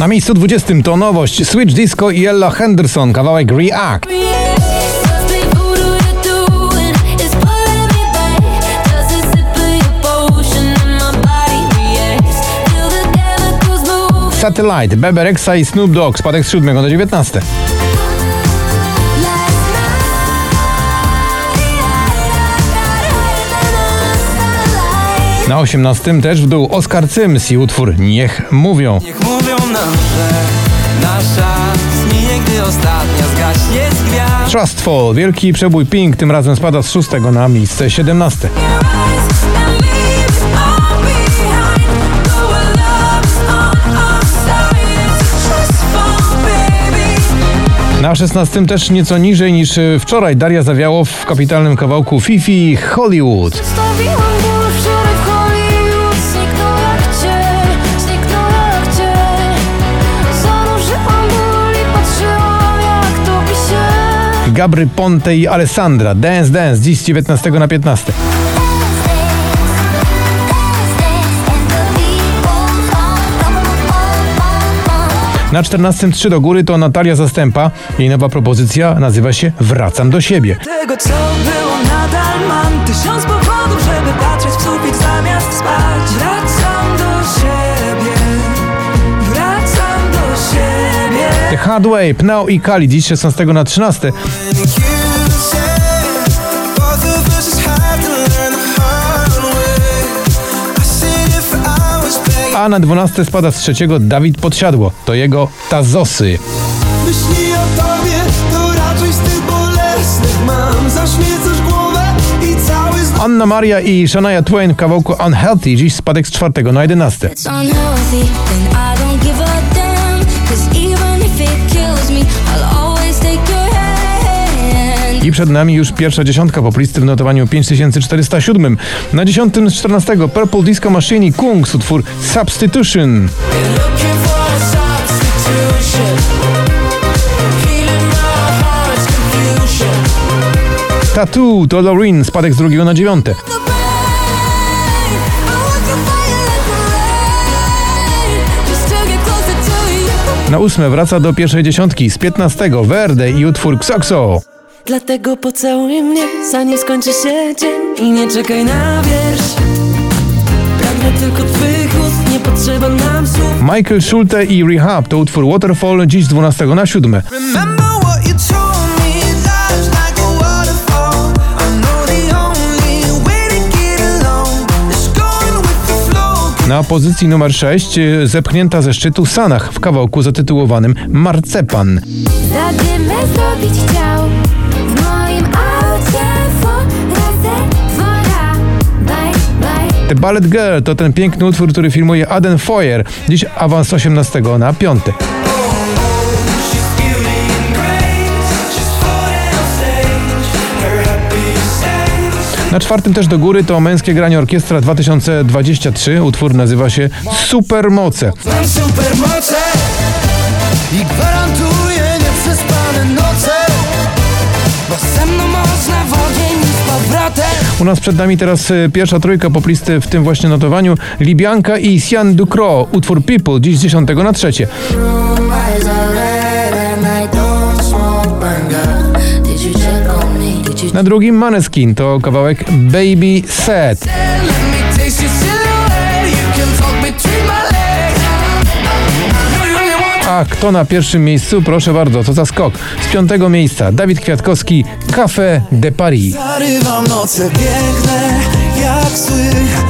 Na miejscu 20 to nowość Switch Disco i Ella Henderson, kawałek React. Satellite, Bebe Rexha i Snoop Dogg, spadek z 7 do 19. Na 18 też w dół Oscar Cyms i utwór Niech mówią. Niech mówią nam, że nasza gdy ostatnia zgaśnie z gwiazd. Trustful, wielki przebój Pink, tym razem spada z 6 na miejsce 17. Na 16 też nieco niżej niż wczoraj Daria Zawiało w kapitalnym kawałku Fifi Hollywood. Gabry Ponte i Alessandra Dance Dance dziś z 19 na 15. Na 14 trzy do góry to Natalia Zastępa. Jej nowa propozycja nazywa się Wracam do siebie. Tego co było nadal mam Tysiąc powodów, żeby patrzeć w sufit zamiast spać Wracam do siebie Wracam do siebie The Hard Way, Pnał i Kali dziś 16 na 13. A na 12 spada z trzeciego Dawid Podsiadło. To jego Tazosy. Myśli o tobie, to raczej z tych bolesnych mam Zaśmiecasz głowę i cały Anna Maria i Shania Twain w kawałku Unhealthy dziś spadek z czwartego na 11. I przed nami już pierwsza dziesiątka poplisty w notowaniu 5407. Na dziesiątym z 14 Purple Disco Machine i Kungs utwór Substitution. Tattoo to Loreen, spadek z drugiego na dziewiąte. Na ósme wraca do pierwszej dziesiątki z 15 Verde i utwór Xoxo. Dlatego pocałuj mnie, zanim skończy się dzień. I nie czekaj na wiersz. Pragnę tylko twych ust, nie potrzeba nam słów. Michael Schulte i Rehab to utwór Waterfall dziś z 12 na 7. Remember what you told me Life's like a waterfall. I know the only way to get along Is going with the flow. Na pozycji numer 6 zepchnięta ze szczytu Sanach w kawałku zatytułowanym Marcepan. Zadymę zrobić chciał The Ballet Girl to ten piękny utwór, który filmuje Aden Foyer. Dziś awans z 18 na 5. Na czwartym też do góry to męskie granie orkiestra 2023. Utwór nazywa się Supermoce. Mam supermoce I gwarantuję nieprzespane noce U nas przed nami teraz y, pierwsza trójka poplisty w tym właśnie notowaniu. Libianka i Sian Ducro. Utwór People dziś z 10 na 3. Eyes are red and I don't smoke banger Did you check on me? Did you Na drugim Maneskin to kawałek Baby Set. Kto na pierwszym miejscu? Proszę bardzo, co za skok. Z piątego miejsca Dawid Kwiatkowski, Café de Paris. Zarywam noce piękne jak drodze